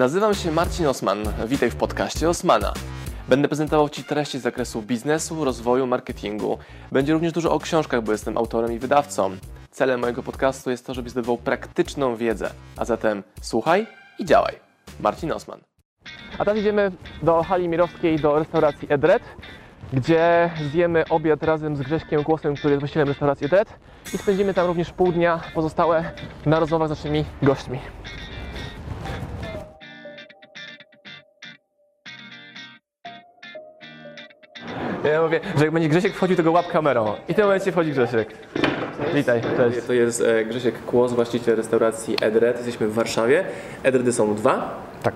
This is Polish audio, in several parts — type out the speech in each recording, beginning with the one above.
Nazywam się Marcin Osman. Witaj w podcaście Osmana. Będę prezentował Ci treści z zakresu biznesu, rozwoju, marketingu. Będzie również dużo o książkach, bo jestem autorem i wydawcą. Celem mojego podcastu jest to, żebyś zdobywał praktyczną wiedzę. A zatem słuchaj i działaj. Marcin Osman. A teraz idziemy do hali mirowskiej, do restauracji Edred, gdzie zjemy obiad razem z Grześkiem Kłosem, który jest właścicielem restauracji Edred i spędzimy tam również pół dnia pozostałe na rozmowach z naszymi gośćmi. Ja mówię, że jak będzie Grzesiek wchodził, to go łap kamerą. I w tym momencie wchodzi Grzesiek. Witaj, cześć. To jest e, Grzesiek Kłos, właściciel restauracji Edred. Jesteśmy w Warszawie. Edredy są dwa. Tak.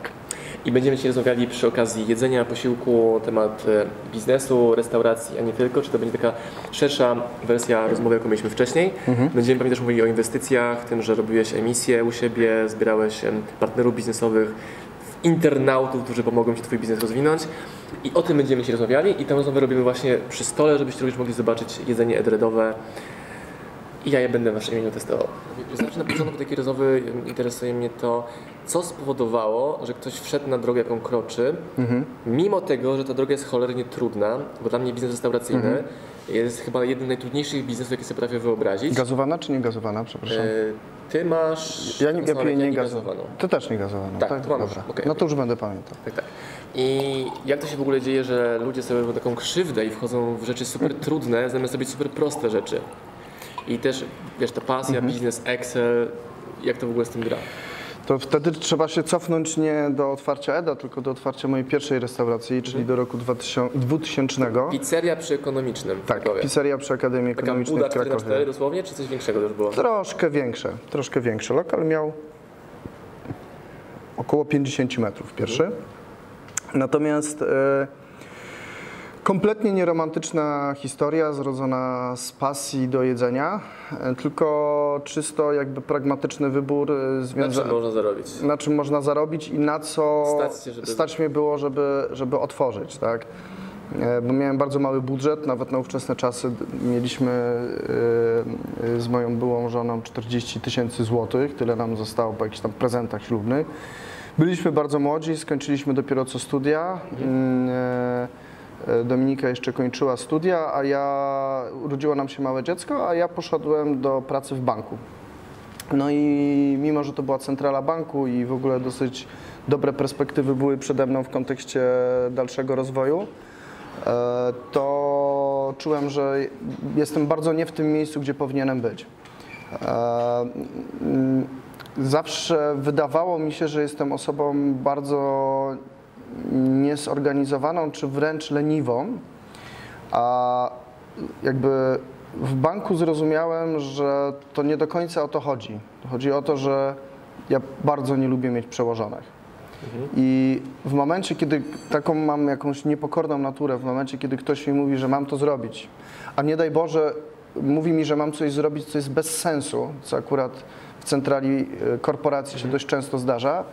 I będziemy dzisiaj rozmawiali przy okazji jedzenia, posiłku, temat e, biznesu, restauracji, a nie tylko. Czy to będzie taka szersza wersja rozmowy, jaką mieliśmy wcześniej. Będziemy pewnie też mówili o inwestycjach, tym, że robiłeś emisję u siebie, zbierałeś em, partnerów biznesowych, internautów, którzy pomogą Ci Twój biznes rozwinąć. I o tym będziemy dzisiaj rozmawiali. I tę rozmowę robimy właśnie przy stole, żebyście również mogli zobaczyć jedzenie edredowe. I ja je będę w Waszym imieniu testował. Znaczy na początku takiej rozmowy interesuje mnie to, co spowodowało, że ktoś wszedł na drogę, jaką kroczy, mimo tego, że ta droga jest cholernie trudna, bo dla mnie biznes restauracyjny jest chyba jednym z najtrudniejszych biznesów, jakie sobie potrafię wyobrazić. Gazowana czy nie gazowana, przepraszam? E, Ty masz... ja nie, ja piję nie gazowaną. Ty też nie gazowaną, Tak, tak? to mam. Dobra. Okej, no to już będę pamiętał. Tak, tak. I jak to się w ogóle dzieje, że ludzie sobie robią taką krzywdę i wchodzą w rzeczy super trudne, zamiast robić super proste rzeczy? I też, wiesz, ta pasja, Mhm. biznes, Excel, jak to w ogóle z tym gra? To wtedy trzeba się cofnąć nie do otwarcia EDA, tylko do otwarcia mojej pierwszej restauracji, czyli Mhm. do roku 2000, 2000. Pizzeria przy ekonomicznym Tak, Krakowie. pizzeria przy Akademii Taka Ekonomicznej buda w 4 na 4 Krakowie. dosłownie, czy coś większego już było? Troszkę większe, troszkę większe. Lokal miał około 50 metrów pierwszy. Natomiast e, kompletnie nieromantyczna historia zrodzona z pasji do jedzenia, e, tylko czysto jakby pragmatyczny wybór e, Na czym związany można zarobić? na czym można zarobić i na co Stać się, żeby- stać mnie było, żeby, żeby otworzyć, tak? E, Bo miałem bardzo mały budżet, nawet na ówczesne czasy mieliśmy z moją byłą żoną 40 tysięcy złotych, tyle nam zostało po jakichś tam prezentach ślubnych. Byliśmy bardzo młodzi, skończyliśmy dopiero co studia. Mm, e, e, Dominika jeszcze kończyła studia, a ja urodziło nam się małe dziecko, a ja poszedłem do pracy w banku. No i mimo, że to była centrala banku i w ogóle dosyć dobre perspektywy były przede mną w kontekście dalszego rozwoju, e, to czułem, że jestem bardzo nie w tym miejscu, gdzie powinienem być. E, mm, Zawsze wydawało mi się, że jestem osobą bardzo niezorganizowaną, czy wręcz leniwą, a jakby w banku zrozumiałem, że to nie do końca o to chodzi. Chodzi o to, że ja bardzo nie lubię mieć przełożonych. I w momencie, kiedy taką mam jakąś niepokorną naturę, w momencie, kiedy ktoś mi mówi, że mam to zrobić, a nie daj Boże, mówi mi, że mam coś zrobić, co jest bez sensu, co akurat w centrali y, korporacji się dość często zdarza,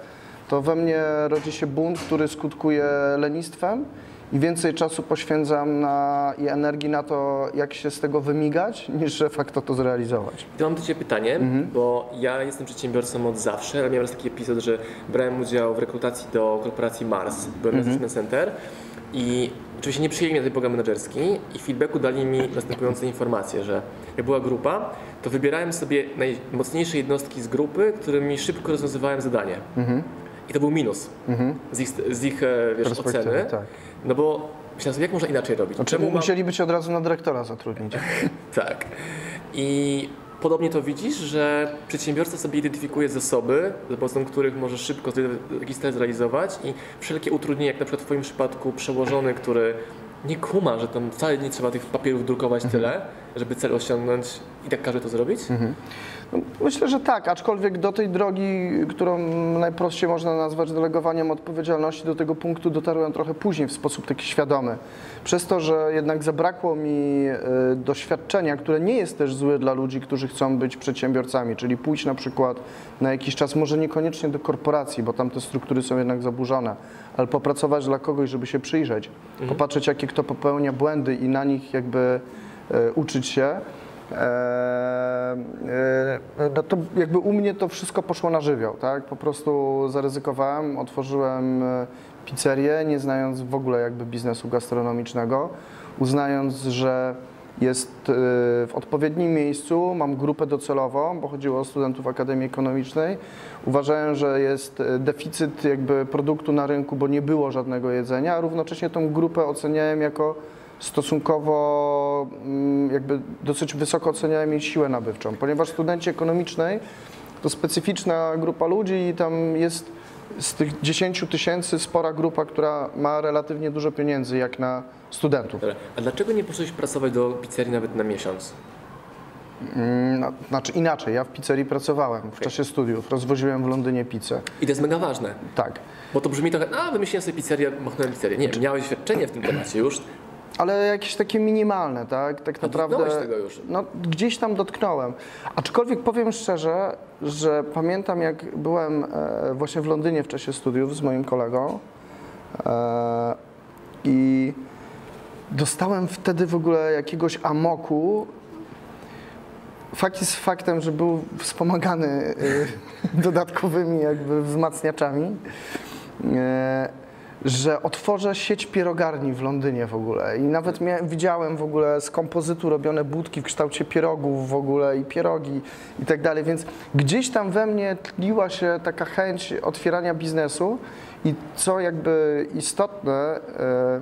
to we mnie rodzi się bunt, który skutkuje lenistwem i więcej czasu poświęcam na, i energii na to, jak się z tego wymigać, niż de facto to zrealizować. To mam do Ciebie pytanie, Mhm. bo ja jestem przedsiębiorcą od zawsze, ale miałem raz taki epizod, że brałem udział w rekrutacji do korporacji Mars, byłem Mhm. na Assessment Center i oczywiście nie przyjęli mnie na ten program menedżerski i w feedbacku dali mi następujące informacje, że jak była grupa, to wybierałem sobie najmocniejsze jednostki z grupy, którymi szybko rozwiązywałem zadanie. I to był minus z ich, z ich e, wiesz, Mhm. Oceny. tak. No bo myślałem sobie, jak można inaczej robić? Znaczy, mam- musieliby cię od razu na dyrektora zatrudnić. tak. I podobnie to widzisz, że przedsiębiorca sobie identyfikuje zasoby, za pomocą których może szybko jakiś cel zrealizować i wszelkie utrudnienia, jak na przykład w Twoim przypadku przełożony, który nie kuma, że tam wcale nie trzeba tych papierów drukować tyle, żeby cel osiągnąć i tak każe to zrobić? No, Myślę, że tak, aczkolwiek do tej drogi, którą najprościej można nazwać delegowaniem odpowiedzialności, do tego punktu dotarłem trochę później w sposób taki świadomy. Przez to, że jednak zabrakło mi e, doświadczenia, które nie jest też złe dla ludzi, którzy chcą być przedsiębiorcami, czyli pójść na przykład na jakiś czas, może niekoniecznie do korporacji, bo tam te struktury są jednak zaburzone, ale popracować dla kogoś, żeby się przyjrzeć, popatrzeć jakie kto popełnia błędy i na nich jakby e, uczyć się no to jakby u mnie to wszystko poszło na żywioł, tak? Po prostu zaryzykowałem, otworzyłem e, pizzerię, nie znając w ogóle jakby biznesu gastronomicznego, uznając, że jest e, w odpowiednim miejscu, mam grupę docelową, bo chodziło o studentów Akademii Ekonomicznej. Uważałem, że jest e, deficyt jakby produktu na rynku, bo nie było żadnego jedzenia, a równocześnie tą grupę oceniałem jako stosunkowo mm, jakby dosyć wysoko oceniałem jej siłę nabywczą, ponieważ studenci ekonomicznej to specyficzna grupa ludzi i tam jest z tych 10 tysięcy spora grupa, która ma relatywnie dużo pieniędzy jak na studentów. Dobra. A dlaczego nie poszedłeś pracować do pizzerii nawet na miesiąc? No, Znaczy inaczej, ja w pizzerii pracowałem w czasie studiów, rozwoziłem w Londynie pizzę. I to jest mega ważne, Tak. bo to brzmi trochę, a wymyśliłem sobie pizzerię, machnąłem pizzerię. Nie, miałeś doświadczenie w tym temacie już. Ale jakieś takie minimalne, tak? Tak A naprawdę. dotknąłeś tego już? No, gdzieś tam dotknąłem. Aczkolwiek powiem szczerze, że pamiętam jak byłem e, właśnie w Londynie w czasie studiów z moim kolegą e, i dostałem wtedy w ogóle jakiegoś amoku. Fakt jest faktem, że był wspomagany e, dodatkowymi jakby wzmacniaczami. Że otworzę sieć pierogarni w Londynie w ogóle i nawet widziałem w ogóle z kompozytu robione budki w kształcie pierogów w ogóle i pierogi i tak dalej, więc gdzieś tam we mnie tliła się taka chęć otwierania biznesu i co jakby istotne e,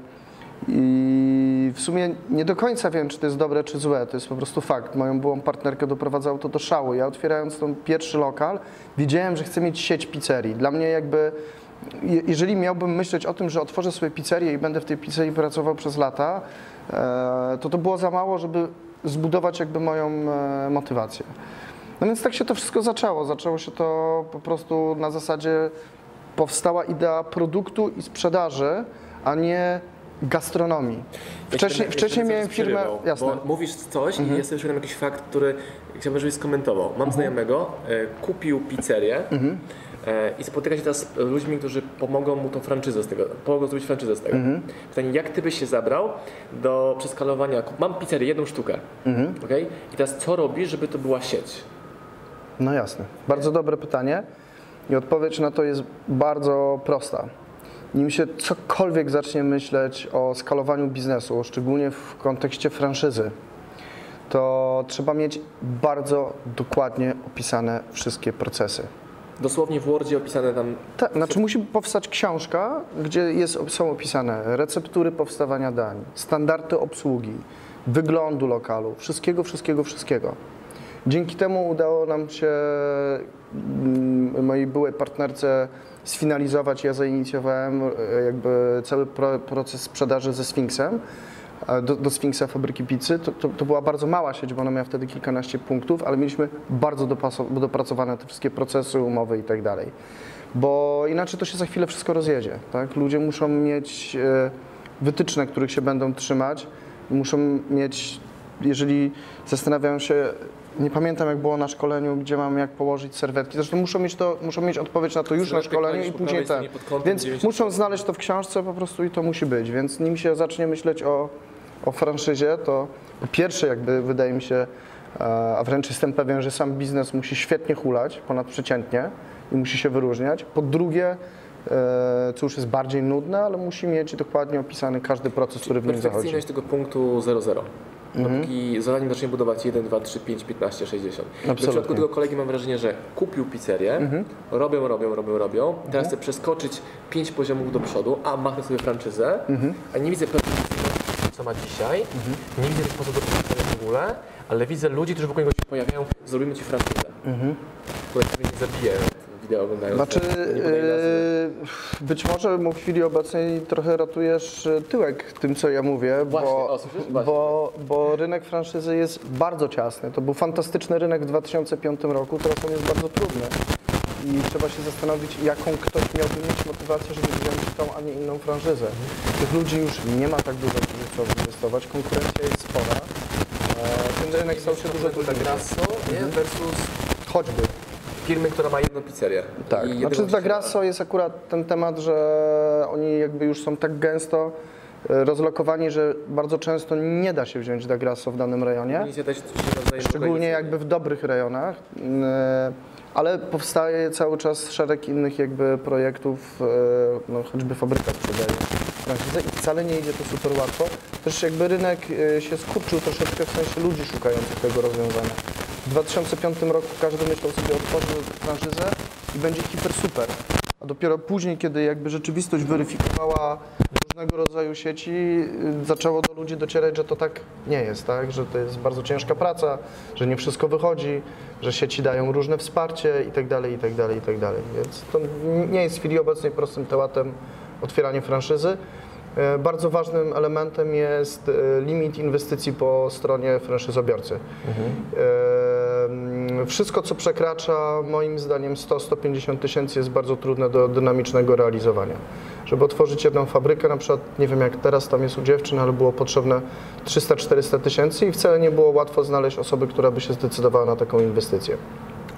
i w sumie nie do końca wiem, czy to jest dobre, czy złe. To jest po prostu fakt. Moją byłą partnerkę doprowadzało to do szału. Ja otwierając ten pierwszy lokal, wiedziałem, że chcę mieć sieć pizzerii. Dla mnie jakby, jeżeli miałbym myśleć o tym, że otworzę sobie pizzerię i będę w tej pizzerii pracował przez lata, e, to to było za mało, żeby zbudować jakby moją e, motywację. No więc tak się to wszystko zaczęło. Zaczęło się to po prostu na zasadzie powstała idea produktu i sprzedaży, a nie gastronomii. Ja Wcześniej, będę- wcześniej miałem firmę, jasne. Bo mówisz coś i jest jeszcze jakiś fakt, który chciałbym, żebyś skomentował. Mam znajomego, e, kupił pizzerię e, i spotyka się teraz z ludźmi, którzy pomogą mu tą franczyzę z tego, pomogą zrobić franczyzę z tego. Pytanie, jak ty byś się zabrał do przeskalowania, mam pizzerię, jedną sztukę, okej? I teraz co robisz, żeby to była sieć? No jasne. Bardzo dobre pytanie i odpowiedź na to jest bardzo prosta. Nim się cokolwiek zacznie myśleć o skalowaniu biznesu, szczególnie w kontekście franszyzy, to trzeba mieć bardzo dokładnie opisane wszystkie procesy. Dosłownie w Wordzie opisane tam Tak, znaczy musi powstać książka, gdzie jest, są opisane receptury powstawania dań, standardy obsługi, wyglądu lokalu, wszystkiego, wszystkiego, wszystkiego. Dzięki temu udało nam się mm, mojej byłej partnerce sfinalizować, ja zainicjowałem e, jakby cały pro, proces sprzedaży ze Sfinksem, do, do Sfinksa fabryki pizzy. To, to, to była bardzo mała sieć, bo ona miała wtedy kilkanaście punktów, ale mieliśmy bardzo dopracowane te wszystkie procesy, umowy i tak dalej. Bo inaczej to się za chwilę wszystko rozjedzie. Tak? Ludzie muszą mieć e, wytyczne, których się będą trzymać, muszą mieć, jeżeli zastanawiają się, nie pamiętam jak było na szkoleniu, gdzie mam jak położyć serwetki, zresztą muszą mieć, to, muszą mieć odpowiedź na to już na szkoleniu i później kątem Więc 90 muszą znaleźć to w książce po prostu i to musi być. Więc nim się zacznie myśleć o, o franszyzie, to po pierwsze jakby wydaje mi się, e, a wręcz jestem pewien, że sam biznes musi świetnie hulać, ponadprzeciętnie i musi się wyróżniać. Po drugie, e, co już jest bardziej nudne, ale musi mieć dokładnie opisany każdy proces, który w nim zachodzi. perfekcyjność tego punktu 0,0. Dopóki zanim zacznie budować 1, 2, 3, 5, 15, 60. W Absolutnie. przypadku tego kolegi mam wrażenie, że kupił pizzerię, robią, robią, robią, robią. Teraz chce przeskoczyć 5 poziomów do przodu, a machnę sobie franczyzę, a nie widzę perfekcyjności, co ma dzisiaj. Nie widzę tych sposobów do pizzerię w ogóle, ale widzę ludzi, którzy wokół niego się pojawiają, zrobimy ci franczyzę. Które sobie nie zabiję wideo oglądając. Znaczy, nie e, być może mu w chwili obecnej trochę ratujesz e, tyłek tym, co ja mówię, Właśnie, bo, o, bo, bo rynek franszyzy jest bardzo ciasny. To był fantastyczny rynek w 2005 roku, teraz on jest bardzo trudny. I trzeba się zastanowić, jaką ktoś miałby mieć motywację, żeby wziąć tą, a nie inną franczyzę. Tych ludzi już nie ma tak dużo, chcą inwestować, konkurencja jest spora. E, Ten rynek stał się dużo trudniejszy. Grasso nie? versus Choćby. firmy, która ma jedną pizzerię. Tak, I znaczy dla Grasso jest akurat ten temat, że oni jakby już są tak gęsto, e, rozlokowani, że bardzo często nie da się wziąć Dagrasso w danym rejonie. Szczególnie jakby w dobrych rejonach, e, ale powstaje cały czas szereg innych jakby projektów, no choćby fabryka sprzedaje franczyzę i wcale nie idzie to super łatwo. Też jakby rynek e, się skurczył troszeczkę w sensie ludzi szukających tego rozwiązania. W 2005 roku każdy myślał sobie otworzył franczyzę i będzie hiper super. A dopiero później, kiedy jakby rzeczywistość weryfikowała różnego rodzaju sieci, y, zaczęło do ludzi docierać, że to tak nie jest, tak? że to jest bardzo ciężka praca, że nie wszystko wychodzi, że sieci dają różne wsparcie i tak dalej, i tak dalej, i tak dalej. Więc to nie jest w chwili obecnej prostym tematem otwieranie franszyzy. E, Bardzo ważnym elementem jest e, limit inwestycji po stronie franszyzobiorcy. E, mm, Wszystko, co przekracza moim zdaniem 100-150 tysięcy jest bardzo trudne do dynamicznego realizowania. Żeby otworzyć jedną fabrykę, na przykład, nie wiem jak teraz tam jest u dziewczyn, ale było potrzebne 300-400 tysięcy i wcale nie było łatwo znaleźć osoby, która by się zdecydowała na taką inwestycję.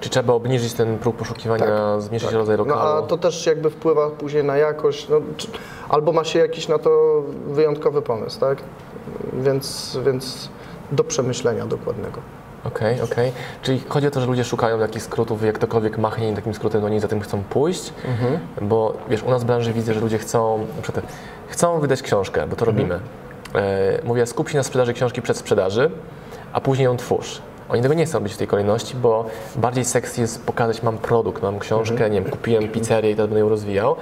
Czy trzeba obniżyć ten próg poszukiwania, zmniejszyć rodzaj No lokalu? a to też jakby wpływa później na jakość, no, czy, albo ma się jakiś na to wyjątkowy pomysł, tak? Więc, więc do przemyślenia dokładnego. Okej, okej. Czyli chodzi o to, że ludzie szukają takich skrótów, jak ktokolwiek machnie takim skrótem, no oni za tym chcą pójść, Mhm. bo wiesz, u nas w branży widzę, że ludzie chcą, przykład, chcą wydać książkę, bo to Mhm. robimy. E, mówię, skup się na sprzedaży książki przed sprzedaży, a później ją twórz. Oni tego nie chcą robić w tej kolejności, bo bardziej seks jest pokazać, mam produkt, mam książkę, Mhm. nie wiem, kupiłem pizzerię i teraz będę ją rozwijał,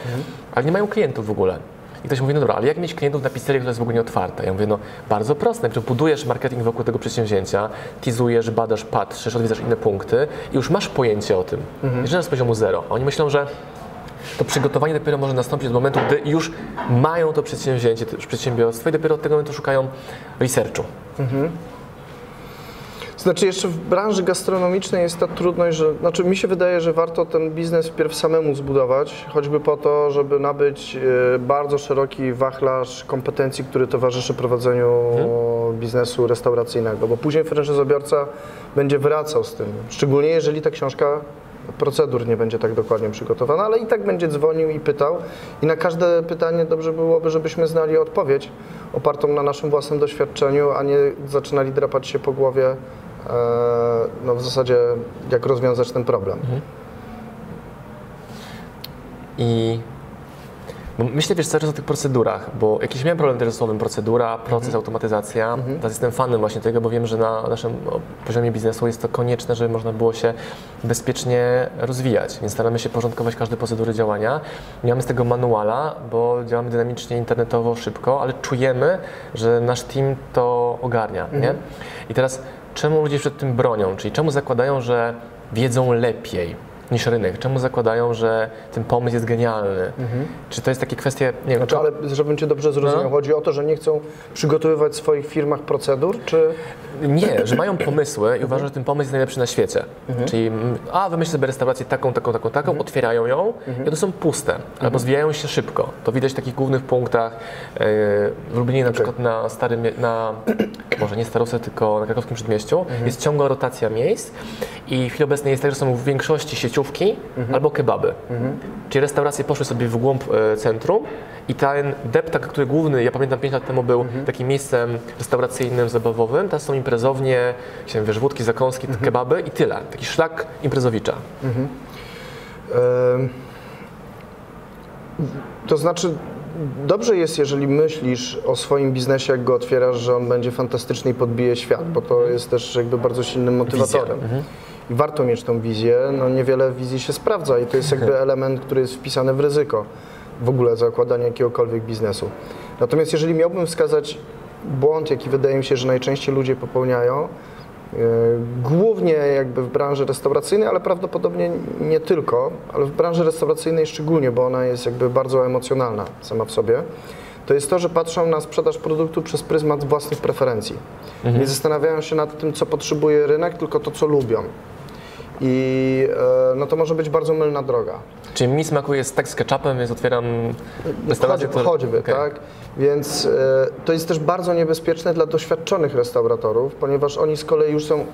ale nie mają klientów w ogóle. I ktoś mówi, no dobra, ale jak mieć klientów na pizzerię, która jest w ogóle nieotwarta? Ja mówię, no bardzo proste, najpierw budujesz marketing wokół tego przedsięwzięcia, teasujesz, badasz, patrzysz, odwiedzasz inne punkty i już masz pojęcie o tym. Mhm. Jeżeli z poziomu zero. Oni myślą, że to przygotowanie dopiero może nastąpić od momentu, gdy już mają to przedsięwzięcie, to już przedsiębiorstwo i dopiero od tego momentu szukają researchu. Znaczy jeszcze w branży gastronomicznej jest ta trudność, że znaczy mi się wydaje, że warto ten biznes wpierw samemu zbudować, choćby po to, żeby nabyć e, bardzo szeroki wachlarz kompetencji, który towarzyszy prowadzeniu biznesu restauracyjnego, bo później franczyzobiorca będzie wracał z tym, szczególnie jeżeli ta książka procedur nie będzie tak dokładnie przygotowana, ale i tak będzie dzwonił i pytał. I na każde pytanie dobrze byłoby, żebyśmy znali odpowiedź opartą na naszym własnym doświadczeniu, a nie zaczynali drapać się po głowie no w zasadzie jak rozwiązać ten problem. I bo myślę wiesz cały czas o tych procedurach, bo jakiś miałem problem też ze słowem procedura, proces, automatyzacja. Teraz jestem fanem właśnie tego, bo wiem, że na naszym poziomie biznesu jest to konieczne, żeby można było się bezpiecznie rozwijać. Więc staramy się porządkować każde procedury działania. Nie mamy z tego manuala, bo działamy dynamicznie, internetowo, szybko, ale czujemy, że nasz team to ogarnia. Nie? I teraz czemu ludzie przed tym bronią? Czyli czemu zakładają, że wiedzą lepiej? Niż rynek? Czemu zakładają, że ten pomysł jest genialny? Czy to jest takie kwestie, nie wiem, Znaczy, ale żebym Cię dobrze zrozumiał, No. chodzi o to, że nie chcą przygotowywać w swoich firmach procedur, czy... nie, że mają pomysły i uważają, że ten pomysł jest najlepszy na świecie. Czyli, mm, a wymyśl sobie restaurację taką, taką, taką, taką, otwierają ją i one są puste, albo zwijają się szybko. To widać w takich głównych punktach. Yy, W Lublinie na przykład na starym, na, może nie Starówce, tylko na krakowskim przedmieściu jest ciągła rotacja miejsc i w chwili obecnej jest tak, że są w większości sieciówki albo kebaby. Czyli restauracje poszły sobie w głąb e, centrum i ten deptak, który główny, ja pamiętam 5 lat temu był takim miejscem restauracyjnym, zabawowym, teraz są imprezownie, tam, wiesz, wódki, zakąski, kebaby i tyle. Taki szlak imprezowicza. Em, To znaczy, dobrze jest, jeżeli myślisz o swoim biznesie, jak go otwierasz, że on będzie fantastyczny i podbije świat, bo to jest też jakby bardzo silnym motywatorem. I warto mieć tą wizję. No niewiele wizji się sprawdza i to jest jakby element, który jest wpisany w ryzyko w ogóle zakładania jakiegokolwiek biznesu. Natomiast jeżeli miałbym wskazać błąd, jaki wydaje mi się, że najczęściej ludzie popełniają, E, Głównie jakby w branży restauracyjnej, ale prawdopodobnie nie tylko, ale w branży restauracyjnej szczególnie, bo ona jest jakby bardzo emocjonalna sama w sobie, to jest to, że patrzą na sprzedaż produktu przez pryzmat własnych preferencji. Nie zastanawiają się nad tym, co potrzebuje rynek, tylko to, co lubią. I e, no to może być bardzo mylna droga. Czyli mi smakuje stek z ketchupem, więc otwieram restaurację. Choćby, która- choćby Okej. tak? Więc e, to jest też bardzo niebezpieczne dla doświadczonych restauratorów, ponieważ oni z kolei już są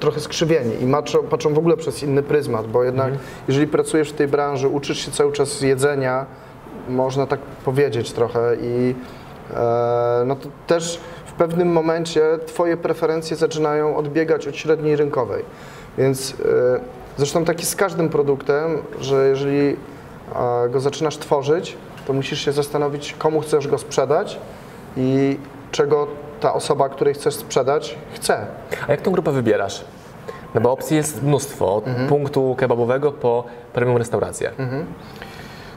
trochę skrzywieni i maczą, patrzą w ogóle przez inny pryzmat, bo jednak jeżeli pracujesz w tej branży, uczysz się cały czas jedzenia, można tak powiedzieć trochę i e, no to też w pewnym momencie Twoje preferencje zaczynają odbiegać od średniej rynkowej. Więc e, zresztą tak jest z każdym produktem, że jeżeli e, go zaczynasz tworzyć, to musisz się zastanowić, komu chcesz go sprzedać i czego ta osoba, której chcesz sprzedać, chce. A jak tą grupę wybierasz? No bo opcji jest mnóstwo, od punktu kebabowego po premium restaurację.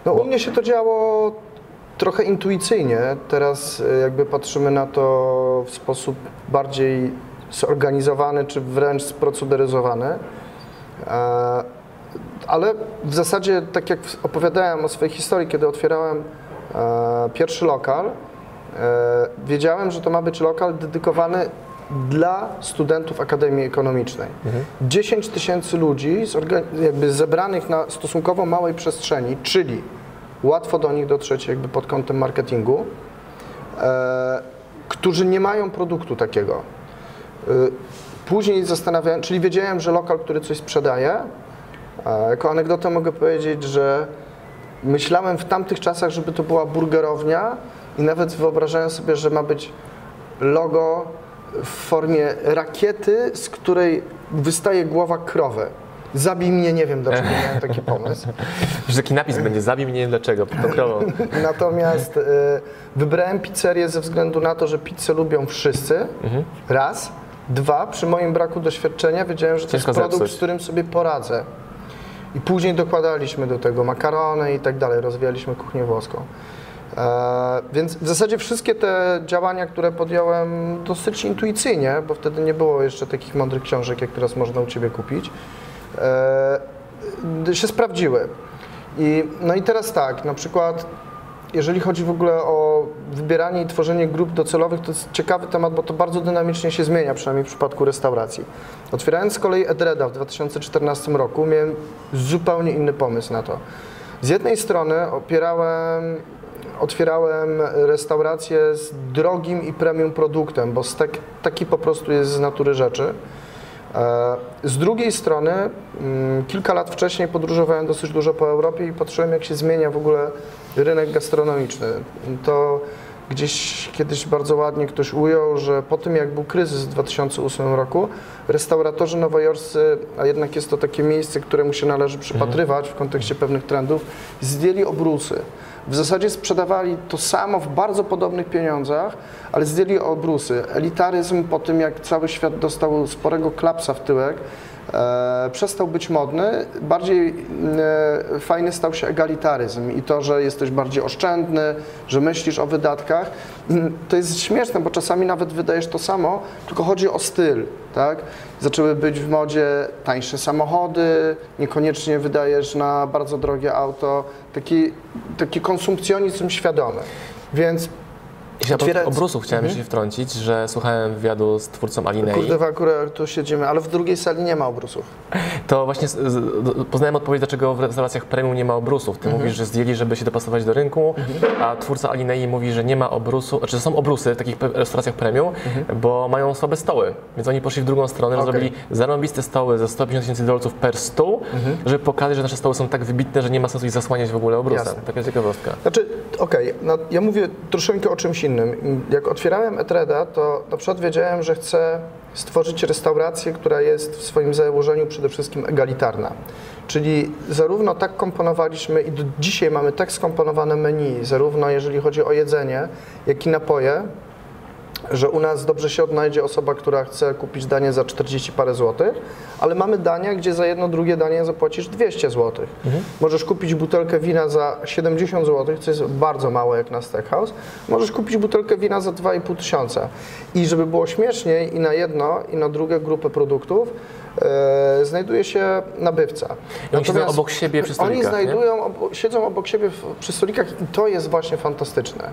No u mnie się to działo trochę intuicyjnie. Teraz y, jakby patrzymy na to w sposób bardziej zorganizowany, czy wręcz sproceduryzowany. E, Ale w zasadzie, tak jak opowiadałem o swojej historii, kiedy otwierałem e, pierwszy lokal, e, wiedziałem, że to ma być lokal dedykowany dla studentów Akademii Ekonomicznej. 10 tysięcy ludzi jakby zebranych na stosunkowo małej przestrzeni, czyli łatwo do nich dotrzeć jakby pod kątem marketingu, e, którzy nie mają produktu takiego. E, Później zastanawiałem, czyli wiedziałem, że lokal, który coś sprzedaje, jako anegdotę mogę powiedzieć, że myślałem w tamtych czasach, żeby to była burgerownia i nawet wyobrażałem sobie, że ma być logo w formie rakiety, z której wystaje głowa krowy. Zabij mnie, nie wiem dlaczego miałem taki pomysł. Że taki napis będzie, zabij mnie, nie wiem dlaczego, pokrowo. Natomiast y, wybrałem pizzerię ze względu na to, że pizzę lubią wszyscy. Raz. Dwa, przy moim braku doświadczenia wiedziałem, że to jest Ciężko produkt, zepsuć. z którym sobie poradzę. I później dokładaliśmy do tego makarony i tak dalej, rozwijaliśmy kuchnię włoską. E, więc w zasadzie wszystkie te działania, które podjąłem dosyć intuicyjnie, bo wtedy nie było jeszcze takich mądrych książek, jak teraz można u Ciebie kupić, e, się sprawdziły. I, no i teraz tak, na przykład jeżeli chodzi w ogóle o wybieranie i tworzenie grup docelowych, to jest ciekawy temat, bo to bardzo dynamicznie się zmienia, przynajmniej w przypadku restauracji. Otwierając z kolei Edreda w 2014 roku, miałem zupełnie inny pomysł na to. Z jednej strony opierałem, otwierałem restaurację z drogim i premium produktem, bo stek taki po prostu jest z natury rzeczy. E, Z drugiej strony, mm, kilka lat wcześniej podróżowałem dosyć dużo po Europie i patrzyłem, jak się zmienia w ogóle rynek gastronomiczny. To gdzieś kiedyś bardzo ładnie ktoś ujął, że po tym, jak był kryzys w 2008 roku, restauratorzy nowojorscy, a jednak jest to takie miejsce, któremu się należy przypatrywać w kontekście pewnych trendów, zdjęli obrusy. W zasadzie sprzedawali to samo w bardzo podobnych pieniądzach, ale zdjęli obrusy. Elitaryzm po tym, jak cały świat dostał sporego klapsa w tyłek, przestał być modny, bardziej e, fajny stał się egalitaryzm i to, że jesteś bardziej oszczędny, że myślisz o wydatkach. To jest śmieszne, bo czasami nawet wydajesz to samo, tylko chodzi o styl, tak? Zaczęły być w modzie tańsze samochody, niekoniecznie wydajesz na bardzo drogie auto, taki, taki konsumpcjonizm świadomy. Więc Jeśli obrusów chciałem się wtrącić, że słuchałem wywiadu z twórcą Alinei. kurde, w akurat tu siedzimy, ale w drugiej sali nie ma obrusów. To właśnie z, z, poznałem odpowiedź, dlaczego w restauracjach premium nie ma obrusów. Ty mówisz, że zdjęli, żeby się dopasować do rynku, a twórca Alinei mówi, że nie ma obrusu, znaczy że są obrusy w takich restauracjach premium, bo mają słabe stoły. Więc oni poszli w drugą stronę, Okej. zrobili zarąbiste stoły za 150 tysięcy dolców per stół, żeby pokazać, że nasze stoły są tak wybitne, że nie ma sensu ich zasłaniać w ogóle obrusem. Jasne. Taka ciekawostka. Znaczy, okej, no, ja mówię troszeczkę o czymś innym. Jak otwierałem Etreda, to na przykład wiedziałem, że chcę stworzyć restaurację, która jest w swoim założeniu przede wszystkim egalitarna. Czyli zarówno tak komponowaliśmy i do dzisiaj mamy tak skomponowane menu, zarówno jeżeli chodzi o jedzenie, jak i napoje, że u nas dobrze się odnajdzie osoba, która chce kupić danie za 40 parę złotych, ale mamy dania, gdzie za jedno drugie danie zapłacisz 200 złotych. Możesz kupić butelkę wina za 70 złotych, co jest bardzo mało jak na steakhouse. Możesz kupić butelkę wina za 2,5 tysiąca. I żeby było śmieszniej i na jedno i na drugie grupę produktów znajduje się nabywca. I oni siedzą obok siebie przy Oni stolikach, nie? znajdują, obo- siedzą obok siebie w, przy stolikach i to jest właśnie fantastyczne.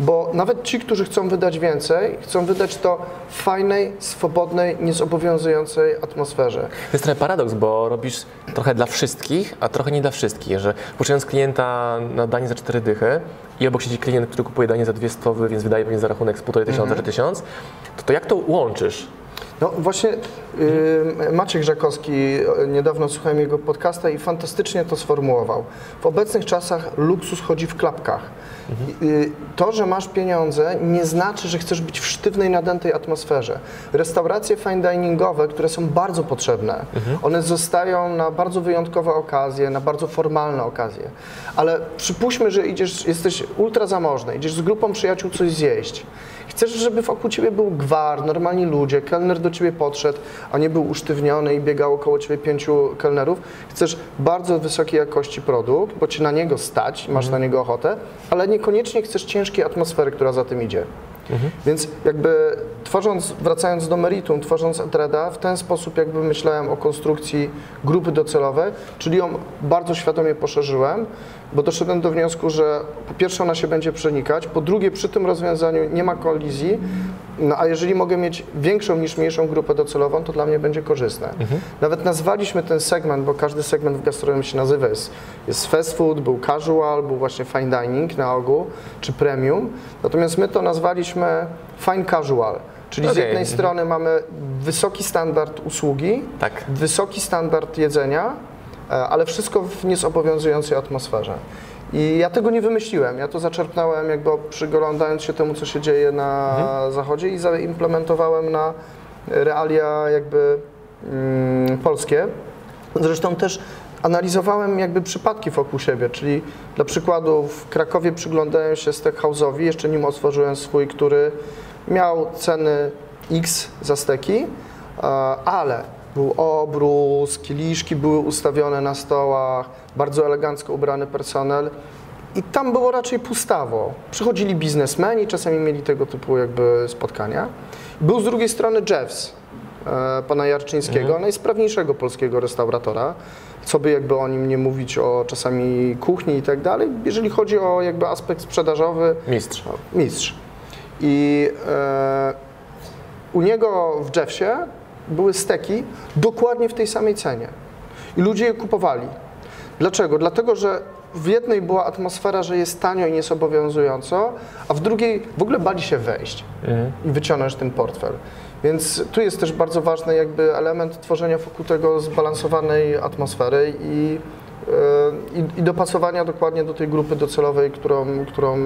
Bo nawet ci, którzy chcą wydać więcej, chcą wydać to w fajnej, swobodnej, niezobowiązującej atmosferze. To jest trochę paradoks, bo robisz trochę dla wszystkich, a trochę nie dla wszystkich, że puszczając klienta na danie za cztery dychy i obok siedzi klient, który kupuje danie za dwie stówy, więc wydaje pewnie za rachunek z półtorej tysiąca czy tysiąc, to, to jak to łączysz? No właśnie Maciek Żakowski, niedawno słuchałem jego podcasta i fantastycznie to sformułował. W obecnych czasach luksus chodzi w klapkach. Y, To, że masz pieniądze nie znaczy, że chcesz być w sztywnej, nadętej atmosferze. Restauracje fine diningowe, które są bardzo potrzebne, one zostają na bardzo wyjątkowe okazje, na bardzo formalne okazje. Ale przypuśćmy, że idziesz, jesteś ultra zamożny, idziesz z grupą przyjaciół coś zjeść. Chcesz, żeby wokół ciebie był gwar, normalni ludzie, kelner do ciebie podszedł, a nie był usztywniony i biegał około ciebie pięciu kelnerów. Chcesz bardzo wysokiej jakości produkt, bo ci na niego stać, masz na niego ochotę, ale niekoniecznie chcesz ciężkiej atmosfery, która za tym idzie. Więc jakby tworząc, wracając do meritum, tworząc Etreda, w ten sposób jakby myślałem o konstrukcji grupy docelowej, czyli ją bardzo świadomie poszerzyłem, bo doszedłem do wniosku, że po pierwsze ona się będzie przenikać, po drugie przy tym rozwiązaniu nie ma kolizji, no a jeżeli mogę mieć większą niż mniejszą grupę docelową, to dla mnie będzie korzystne. Nawet nazwaliśmy ten segment, bo każdy segment w gastronomii się nazywa, jest, jest fast food, był casual, był właśnie fine dining na ogół, czy premium, natomiast my to nazwaliśmy fine casual, czyli z jednej mhm. strony mamy wysoki standard usługi, Tak. wysoki standard jedzenia, e, ale wszystko w niezobowiązującej atmosferze. I ja tego nie wymyśliłem, ja to zaczerpnąłem jakby przyglądając się temu, co się dzieje na zachodzie i zaimplementowałem na realia jakby mm, polskie. Zresztą też analizowałem jakby przypadki wokół siebie, czyli dla przykładu w Krakowie przyglądałem się Steakhouse'owi, jeszcze nim otworzyłem swój, który miał ceny X za steki, e, ale był obrus, kieliszki były ustawione na stołach, bardzo elegancko ubrany personel i tam było raczej pustawo. Przychodzili biznesmeni, czasami mieli tego typu jakby spotkania. Był z drugiej strony Jeffs, e, pana Jarczyńskiego, najsprawniejszego polskiego restauratora, co by jakby o nim nie mówić o czasami kuchni i tak dalej, jeżeli chodzi o jakby aspekt sprzedażowy, Mistrz. mistrz. I e, u niego w Jeffsie były steki dokładnie w tej samej cenie. I ludzie je kupowali. Dlaczego? Dlatego, że w jednej była atmosfera, że jest tanio i niezobowiązująco, a w drugiej w ogóle bali się wejść i wyciągnąć ten portfel. Więc tu jest też bardzo ważny jakby element tworzenia wokół tego zbalansowanej atmosfery i, i, i dopasowania dokładnie do tej grupy docelowej, którą, którą,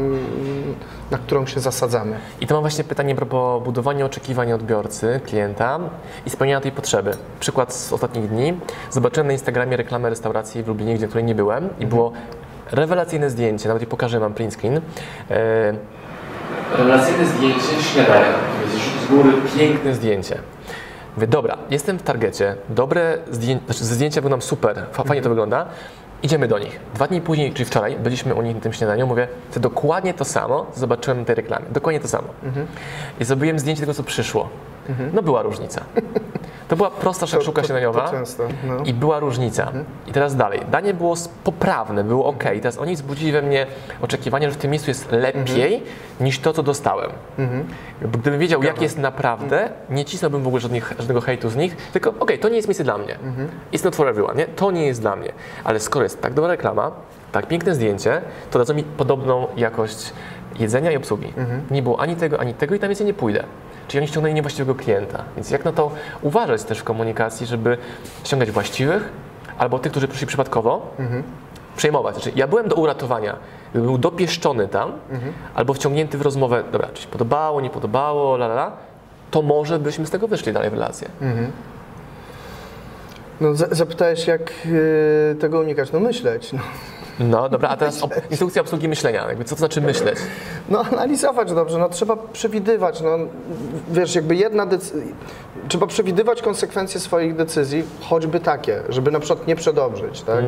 na którą się zasadzamy. I to mam właśnie pytanie a propos budowania oczekiwań odbiorcy, klienta i spełniania tej potrzeby. Przykład z ostatnich dni. Zobaczyłem na Instagramie reklamę restauracji w Lublinie, gdzie której nie byłem i było rewelacyjne zdjęcie, nawet je pokażę, mam print screen. E, rewelacyjne zdjęcie śniadania, z góry piękne zdjęcie. Mówię, dobra, jestem w targecie, dobre zdjęcia, znaczy ze zdjęcia wyglądam super, fa- fajnie to wygląda, idziemy do nich. Dwa dni później, czyli wczoraj, byliśmy u nich na tym śniadaniu, mówię, to dokładnie to samo zobaczyłem na tej reklamie, dokładnie to samo. I zrobiłem zdjęcie tego, co przyszło. No była różnica. To była prosta szakszuka śniadaniowa To często. No. i była różnica. I teraz dalej. Danie było poprawne, było ok. Teraz oni wzbudzili we mnie oczekiwanie, że w tym miejscu jest lepiej niż to, co dostałem. Bo Gdybym wiedział, jak jest naprawdę, nie cisnąłbym w ogóle żadnych, żadnego hejtu z nich, tylko okej, to nie jest miejsce dla mnie. It's not for everyone, nie? To nie jest dla mnie. Ale skoro jest tak dobra reklama, tak piękne zdjęcie, to dadzą mi podobną jakość jedzenia i obsługi. Nie było ani tego, ani tego i tam więcej nie pójdę. Czyli oni ściągnęli niewłaściwego klienta. Więc jak na to uważać też w komunikacji, żeby ściągać właściwych albo tych, którzy przyszli przypadkowo, przejmować. Znaczy, ja byłem do uratowania. Gdybym był dopieszczony tam albo wciągnięty w rozmowę, dobra, czy się podobało, nie podobało, la la la, to może byśmy z tego wyszli dalej w relację. No, za- zapytałeś, jak y, tego unikać? No myśleć. No. No dobra, a teraz ob- instrukcja obsługi myślenia. Jakby co to znaczy myśleć? No analizować dobrze, no trzeba przewidywać, no wiesz, jakby jedna decyzja, trzeba przewidywać konsekwencje swoich decyzji, choćby takie, żeby na przykład nie przedobrzyć, tak?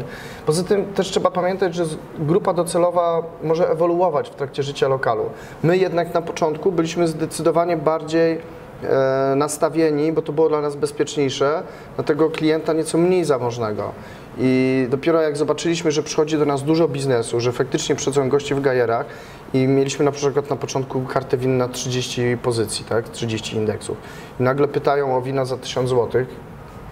Poza tym też trzeba pamiętać, że grupa docelowa może ewoluować w trakcie życia lokalu. My jednak na początku byliśmy zdecydowanie bardziej e, nastawieni, bo to było dla nas bezpieczniejsze, na tego klienta nieco mniej zamożnego. I dopiero jak zobaczyliśmy, że przychodzi do nas dużo biznesu, że faktycznie przychodzą goście w gajerach i mieliśmy na przykład na początku kartę win na 30 pozycji, tak, 30 indeksów. I nagle pytają o wina za 1000 zł,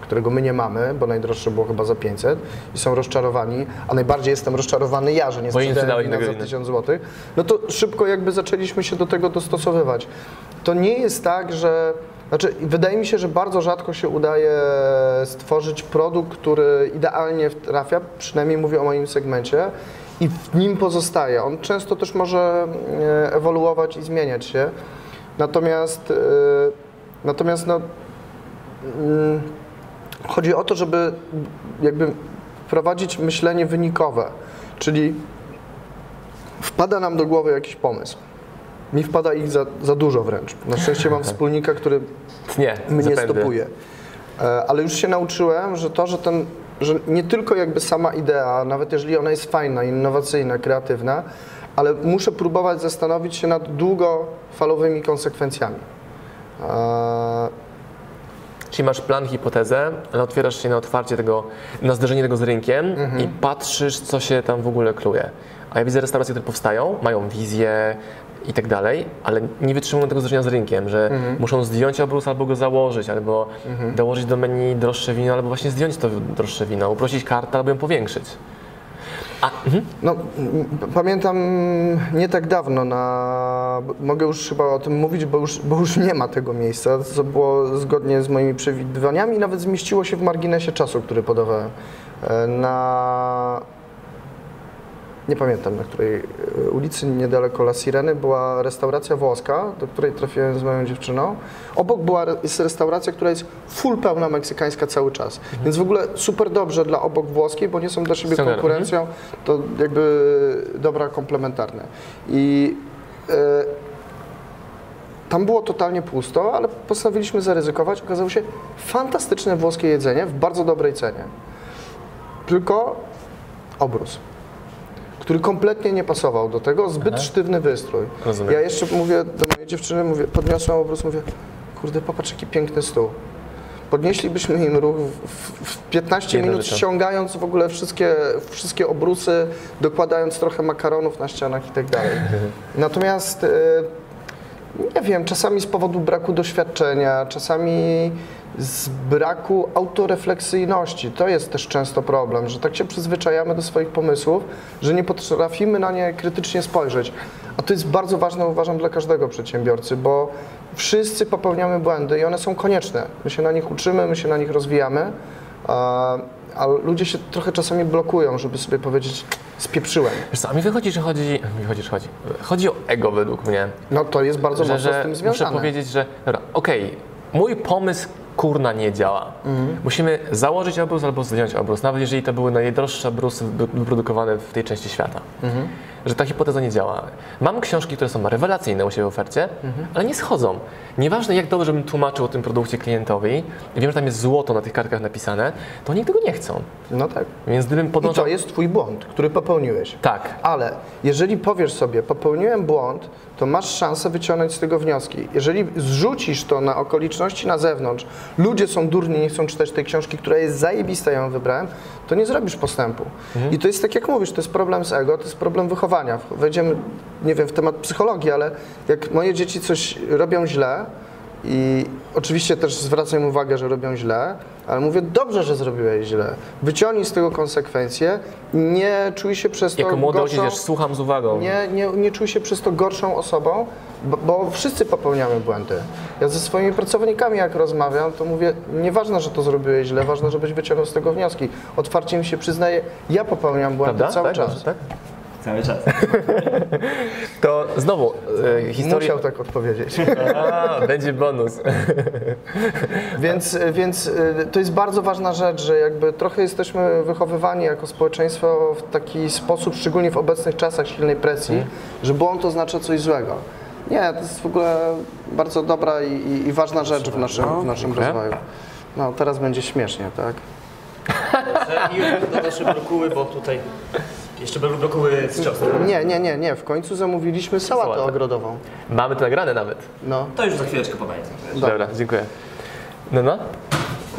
którego my nie mamy, bo najdroższe było chyba za 500 i są rozczarowani, a najbardziej jestem rozczarowany ja, że nie sprzedałem wina za wina. 1000 zł. No to szybko jakby zaczęliśmy się do tego dostosowywać. To nie jest tak, że Znaczy, wydaje mi się, że bardzo rzadko się udaje stworzyć produkt, który idealnie trafia, przynajmniej mówię o moim segmencie, i w nim pozostaje. On często też może e, ewoluować i zmieniać się. Natomiast, e, natomiast no, mm, chodzi o to, żeby jakby wprowadzić myślenie wynikowe, czyli wpada nam do głowy jakiś pomysł. Mi wpada ich za, za dużo wręcz. Na szczęście mam wspólnika, który Nie, mnie zapędy. stopuje. E, Ale już się nauczyłem, że to, że ten, że nie tylko jakby sama idea, nawet jeżeli ona jest fajna, innowacyjna, kreatywna, ale muszę próbować zastanowić się nad długofalowymi konsekwencjami. E, Czyli masz plan, hipotezę, ale otwierasz się na otwarcie tego, na zderzenie tego z rynkiem Mhm. i patrzysz, co się tam w ogóle kluje. A ja widzę restauracje, które powstają, mają wizję i tak dalej, ale nie wytrzymują tego zderzenia z rynkiem, że Mhm. muszą zdjąć obrus albo go założyć, albo dołożyć do menu droższe wino, albo właśnie zdjąć to droższe wino, uprościć kartę albo ją powiększyć. A, mhm. No, pamiętam nie tak dawno, na, mogę już chyba o tym mówić, bo już, bo już nie ma tego miejsca, co było zgodnie z moimi przewidywaniami, nawet zmieściło się w marginesie czasu, który podawałem. E, Na, nie pamiętam na której e, ulicy, niedaleko La Sireny, była restauracja włoska, do której trafiłem z moją dziewczyną. Obok była jest restauracja, która jest full pełna meksykańska cały czas. Więc w ogóle super dobrze dla obok włoskiej, bo nie są dla siebie konkurencją, to jakby dobra komplementarne. I e, tam było totalnie pusto, ale postanowiliśmy zaryzykować. Okazało się fantastyczne włoskie jedzenie w bardzo dobrej cenie. Tylko obrus, który kompletnie nie pasował do tego, zbyt sztywny wystrój. Rozumiem. Ja jeszcze mówię do mojej dziewczyny, mówię, podniosłem obrus, mówię, kurde, popatrz jaki piękny stół. Podnieślibyśmy im ruch w, w, w 15 Jedna minut, ściągając w ogóle wszystkie, wszystkie obrusy, dokładając trochę makaronów na ścianach i tak dalej. Natomiast nie wiem, czasami z powodu braku doświadczenia, czasami z braku autorefleksyjności. To jest też często problem, że tak się przyzwyczajamy do swoich pomysłów, że nie potrafimy na nie krytycznie spojrzeć. A to jest bardzo ważne, uważam, dla każdego przedsiębiorcy, bo wszyscy popełniamy błędy i one są konieczne. My się na nich uczymy, my się na nich rozwijamy, a, ludzie się trochę czasami blokują, żeby sobie powiedzieć, spieprzyłem. Wiesz co, a mi wychodzi, że chodzi, wychodzi, że chodzi, chodzi o ego według mnie. No to jest bardzo że, mocno z że tym muszę związane. powiedzieć, że okej, mój pomysł kurna nie działa. Mhm. Musimy założyć obrus albo zdjąć obrus, nawet jeżeli to były najdroższe obrusy wy- wyprodukowane w tej części świata. Mhm. Że ta hipoteza nie działa. Mam książki, które są rewelacyjne u siebie w ofercie, Mhm. ale nie schodzą. Nieważne jak dobrze bym tłumaczył o tym produkcie klientowi, i wiem, że tam jest złoto na tych kartkach napisane, to oni tego nie chcą. No tak. Więc gdybym I podążał... to jest twój błąd, który popełniłeś. Tak. Ale jeżeli powiesz sobie, popełniłem błąd, to masz szansę wyciągnąć z tego wnioski. Jeżeli zrzucisz to na okoliczności na zewnątrz, ludzie są durni, nie chcą czytać tej książki, która jest zajebista, ja ją wybrałem, to nie zrobisz postępu. I to jest tak jak mówisz, to jest problem z ego, to jest problem wychowania. Wejdziemy, nie wiem, w temat psychologii, ale jak moje dzieci coś robią źle, i oczywiście też zwracam im uwagę, że robią źle, ale mówię, dobrze, że zrobiłeś źle. Wyciągnij z tego konsekwencje, nie czuj się przez to Jako młody ojciec gorszą, też słucham z uwagą. nie, nie, nie czuj się przez to gorszą osobą, bo, bo wszyscy popełniamy błędy. Ja ze swoimi pracownikami jak rozmawiam, to mówię, nieważne, że to zrobiłeś źle, ważne, żebyś wyciągnął z tego wnioski. Otwarcie mi się przyznaję, ja popełniam błędy Prawda? cały tak, czas. tak? Cały czas. To znowu e, historia. Musiał tak odpowiedzieć. A, będzie bonus. Więc, więc y, to jest bardzo ważna rzecz, że jakby trochę jesteśmy wychowywani jako społeczeństwo w taki sposób, szczególnie w obecnych czasach silnej presji, że błąd oznacza coś złego. Nie, to jest w ogóle bardzo dobra i, i, i ważna rzecz w naszym, w naszym dziękuję. rozwoju. No, teraz będzie śmiesznie, tak? I już do nasze brokuły, bo tutaj jeszcze były brokuły z ciostem. Nie, nie, nie, nie. W końcu zamówiliśmy sałatę Sałatę. ogrodową. Mamy to nagrane nawet. No, To już za chwileczkę podaję. Dobra, dziękuję. No, no.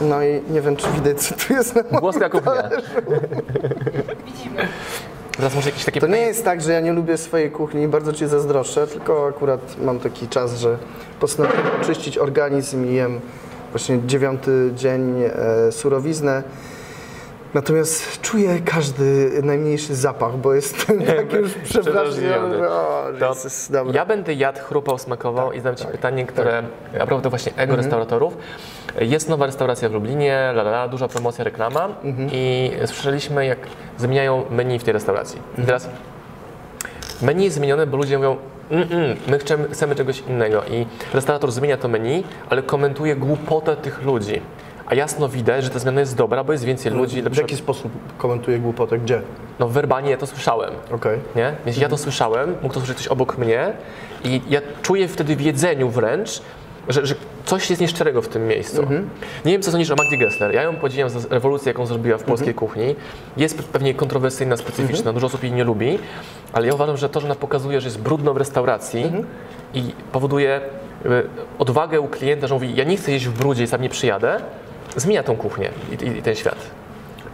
no i nie wiem, czy widać, co tu jest na Włoska kuchnia. Teraz może jakieś takie To nie jest tak, że ja nie lubię swojej kuchni, bardzo Ci zazdroszczę, tylko akurat mam taki czas, że postanowiłem oczyścić organizm i jem właśnie dziewiąty dzień e, surowiznę. Natomiast czuję każdy najmniejszy zapach, bo jestem tak już że O, dobra. ja będę jadł, chrupał, smakował i zadam Ci pytanie, które a propos to właśnie ego restauratorów. Jest nowa restauracja w Lublinie, la, la, la, duża promocja, reklama i słyszeliśmy jak zmieniają menu w tej restauracji. I teraz menu jest zmienione, bo ludzie mówią mm, mm, my chcemy, chcemy czegoś innego i restaurator zmienia to menu, ale komentuje głupotę tych ludzi. A jasno widać, że ta zmiana jest dobra, bo jest więcej ludzi, W jaki sposób komentuje głupotę? Gdzie? No werbalnie ja to słyszałem. Okej. Nie? Więc ja to słyszałem, mógł to słyszeć ktoś obok mnie i ja czuję wtedy w jedzeniu wręcz, że, że coś jest nieszczerego w tym miejscu. Nie wiem, co sądzisz o Magdzie Gessler. Ja ją podziwiam za rewolucję, jaką zrobiła w polskiej kuchni. Jest pewnie kontrowersyjna, specyficzna, dużo osób jej nie lubi, ale ja uważam, że to, że ona pokazuje, że jest brudno w restauracji i powoduje e, odwagę u klienta, że mówi, ja nie chcę jeść w brudzie i sam nie przyjadę, zmienia tą kuchnię i, i, i ten świat.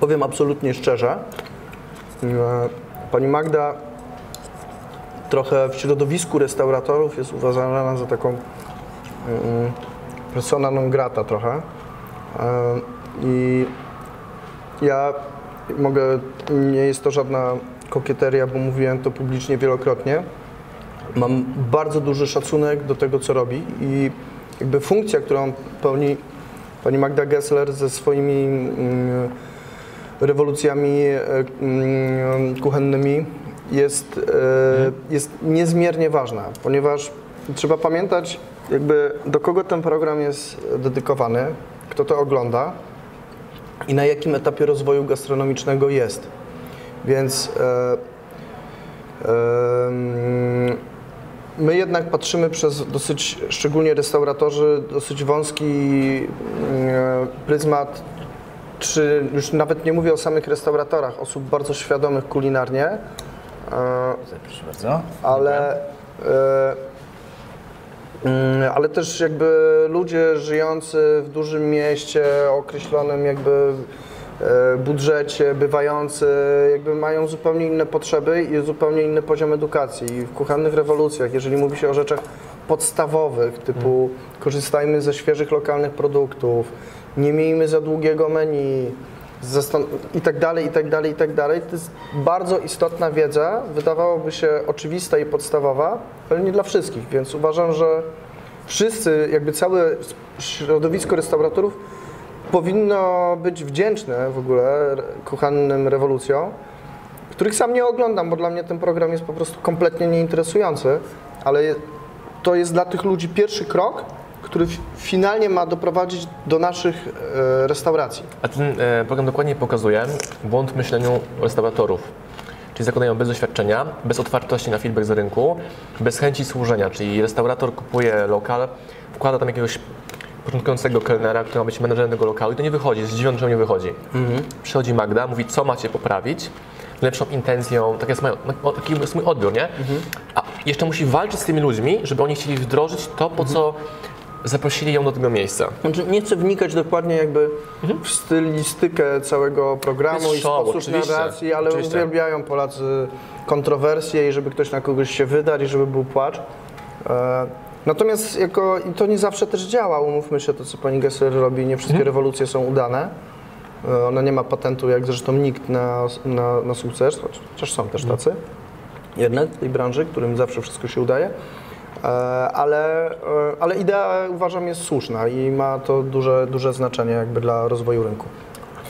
Powiem absolutnie szczerze. Pani Magda trochę w środowisku restauratorów jest uważana za taką mm, persona non grata trochę. I ja mogę, nie jest to żadna kokieteria, bo mówiłem to publicznie wielokrotnie. Mam bardzo duży szacunek do tego, co robi i jakby funkcja, którą pełni pani Magda Gessler ze swoimi mm, rewolucjami e, mm, kuchennymi jest, e, jest niezmiernie ważna, ponieważ trzeba pamiętać, jakby do kogo ten program jest dedykowany, kto to ogląda i na jakim etapie rozwoju gastronomicznego jest. Więc e, em, My jednak patrzymy przez dosyć, szczególnie restauratorzy, dosyć wąski mm, pryzmat, czy już nawet nie mówię o samych restauratorach, osób bardzo świadomych kulinarnie, e, Proszę bardzo. ale, e, mm, ale też jakby ludzie żyjący w dużym mieście, określonym jakby e, budżecie, bywający, jakby mają zupełnie inne potrzeby i zupełnie inny poziom edukacji. I w kuchennych rewolucjach, jeżeli mówi się o rzeczach podstawowych, typu korzystajmy ze świeżych lokalnych produktów, nie miejmy za długiego menu, zastan- i tak dalej, i tak dalej, i tak dalej. To jest bardzo istotna wiedza, wydawałoby się oczywista i podstawowa, ale nie dla wszystkich, więc uważam, że wszyscy, jakby całe środowisko restauratorów powinno być wdzięczne w ogóle kuchennym rewolucjom, których sam nie oglądam, bo dla mnie ten program jest po prostu kompletnie nieinteresujący, ale to jest dla tych ludzi pierwszy krok, który fi- finalnie ma doprowadzić do naszych e, restauracji. A ten e, program dokładnie pokazuje błąd w myśleniu restauratorów. Czyli zakładają bez doświadczenia, bez otwartości na feedback z rynku, bez chęci służenia. Czyli restaurator kupuje lokal, wkłada tam jakiegoś początkującego kelnera, który ma być menedżerem tego lokalu i to nie wychodzi, jest zdziwiony, że nie wychodzi. Przychodzi Magda, mówi, co macie poprawić, lepszą intencją, tak jest, moja, o, taki jest mój odbiór, nie? A jeszcze musi walczyć z tymi ludźmi, żeby oni chcieli wdrożyć to, po co zaprosili ją do tego miejsca. Znaczy, nie chcę wnikać dokładnie jakby w stylistykę całego programu i show, sposób oczywiście, narracji, ale oczywiście. uwielbiają Polacy kontrowersje i żeby ktoś na kogoś się wydarł i żeby był płacz. E, natomiast jako, i to nie zawsze też działa, umówmy się, to co pani Gesser robi, nie wszystkie rewolucje są udane. E, ona nie ma patentu, jak zresztą nikt na, na, na sukces, chociaż są też tacy jednak w tej branży, którym zawsze wszystko się udaje. E, Ale, e, ale idea uważam jest słuszna i ma to duże, duże znaczenie jakby dla rozwoju rynku.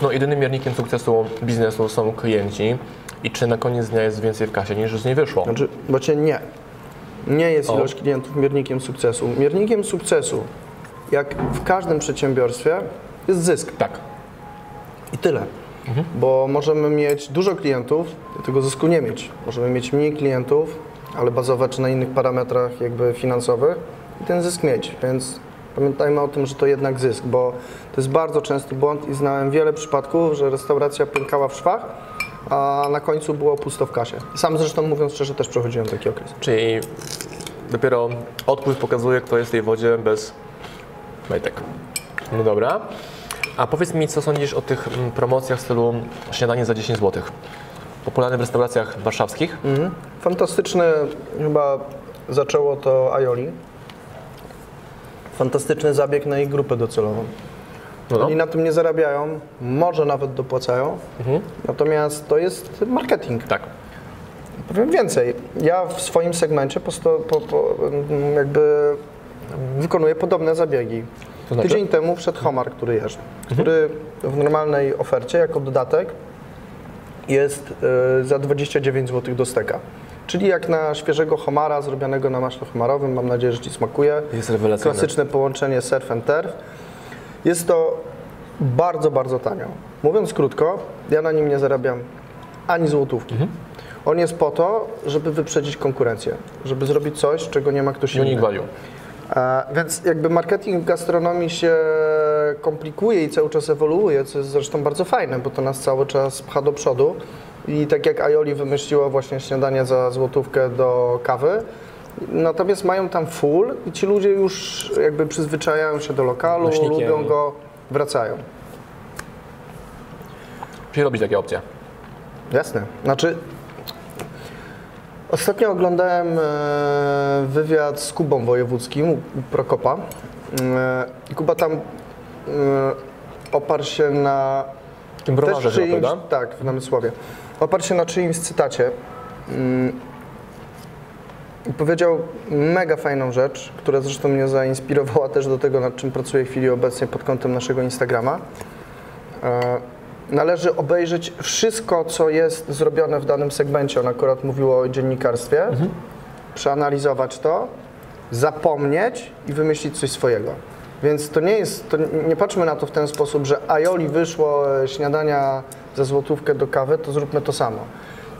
No, jedynym miernikiem sukcesu biznesu są klienci i czy na koniec dnia jest więcej w kasie niż z niej wyszło. Znaczy, bo cię nie. Nie jest O. ilość klientów miernikiem sukcesu. Miernikiem sukcesu, jak w każdym przedsiębiorstwie, jest zysk. Tak. I tyle. Bo możemy mieć dużo klientów, tego zysku nie mieć. Możemy mieć mniej klientów, ale bazować na innych parametrach jakby finansowych i ten zysk mieć. Więc pamiętajmy o tym, że to jednak zysk, bo to jest bardzo częsty błąd i znałem wiele przypadków, że restauracja pękała w szwach, a na końcu było pusto w kasie. Sam zresztą mówiąc szczerze też przechodziłem taki okres. Czyli dopiero odpływ pokazuje, kto jest w tej wodzie bez majtek. No dobra. A powiedz mi, co sądzisz o tych mm, promocjach w stylu śniadanie za 10 zł? Popularne w restauracjach warszawskich. Mhm. Fantastyczny, chyba zaczęło to Aioli. Fantastyczny zabieg na ich grupę docelową. No. Oni na tym nie zarabiają, może nawet dopłacają, natomiast to jest marketing. Tak. Powiem więcej, ja w swoim segmencie po, po, po, jakby wykonuję podobne zabiegi. To znaczy? Tydzień temu wszedł homar, który jeżdżę, który w normalnej ofercie jako dodatek jest y, za 29 zł do steka. Czyli jak na świeżego homara zrobionego na maśle homarowym, mam nadzieję, że Ci smakuje. Jest rewelacyjne. Klasyczne połączenie surf and turf. Jest to bardzo, bardzo tanio. Mówiąc krótko, ja na nim nie zarabiam ani złotówki. On jest po to, żeby wyprzedzić konkurencję, żeby zrobić coś, czego nie ma ktoś Unique inny. value. E, Więc jakby marketing w gastronomii się komplikuje i cały czas ewoluuje, co jest zresztą bardzo fajne, bo to nas cały czas pcha do przodu. I tak jak Aioli wymyśliła właśnie śniadanie za złotówkę do kawy, natomiast mają tam full i ci ludzie już jakby przyzwyczajają się do lokalu, Nośnikiem. lubią go, wracają. Musi robić takie opcje. Jasne. Znaczy, ostatnio oglądałem e, wywiad z Kubą Wojewódzkim u Prokopa. E, Kuba tam e, oparł się na tym browarze też chyba, czyimś, prawda? tak, w Namysłowie. Oparł się na czyimś cytacie. I powiedział mega fajną rzecz, która zresztą mnie zainspirowała też do tego, nad czym pracuję w chwili obecnej pod kątem naszego Instagrama. E, Należy obejrzeć wszystko, co jest zrobione w danym segmencie. On akurat mówił o dziennikarstwie. Przeanalizować to, zapomnieć i wymyślić coś swojego. Więc to nie jest, to nie patrzmy na to w ten sposób, że Aioli wyszło śniadania za złotówkę do kawy, to zróbmy to samo.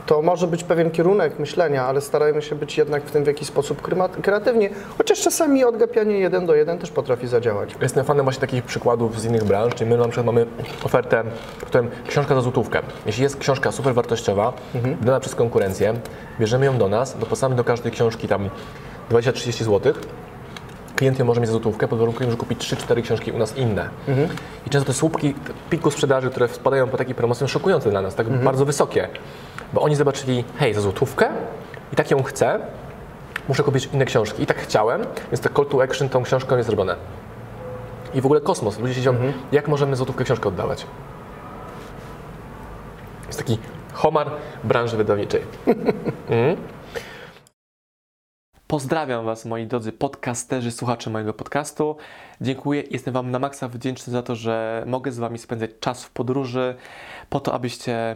To może być pewien kierunek myślenia, ale starajmy się być jednak w tym w jakiś sposób kreatywni, chociaż czasami odgapianie jeden do jeden też potrafi zadziałać. Jestem fanem właśnie takich przykładów z innych branż, czyli my na przykład mamy ofertę, w którym książka za złotówkę. Jeśli jest książka super wartościowa, dana przez konkurencję, bierzemy ją do nas, dopłacamy do każdej książki tam 20-30 zł. Klient ją może mieć za złotówkę, pod warunkiem, że kupi 3-4 książki u nas inne. I często te słupki piku sprzedaży, które wpadają po takiej promocji, są szokujące dla nas, tak bardzo wysokie. Bo oni zobaczyli, hej, za złotówkę i tak ją chcę, muszę kupić inne książki. I tak chciałem, więc te call to action tą książką jest zrobione. I w ogóle kosmos. Ludzie się dziwią, jak możemy złotówkę książkę oddawać. Jest taki homar branży wydawniczej. Mhm. Pozdrawiam Was, moi drodzy podcasterzy, słuchacze mojego podcastu. Dziękuję. Jestem Wam na maksa wdzięczny za to, że mogę z Wami spędzać czas w podróży, po to, abyście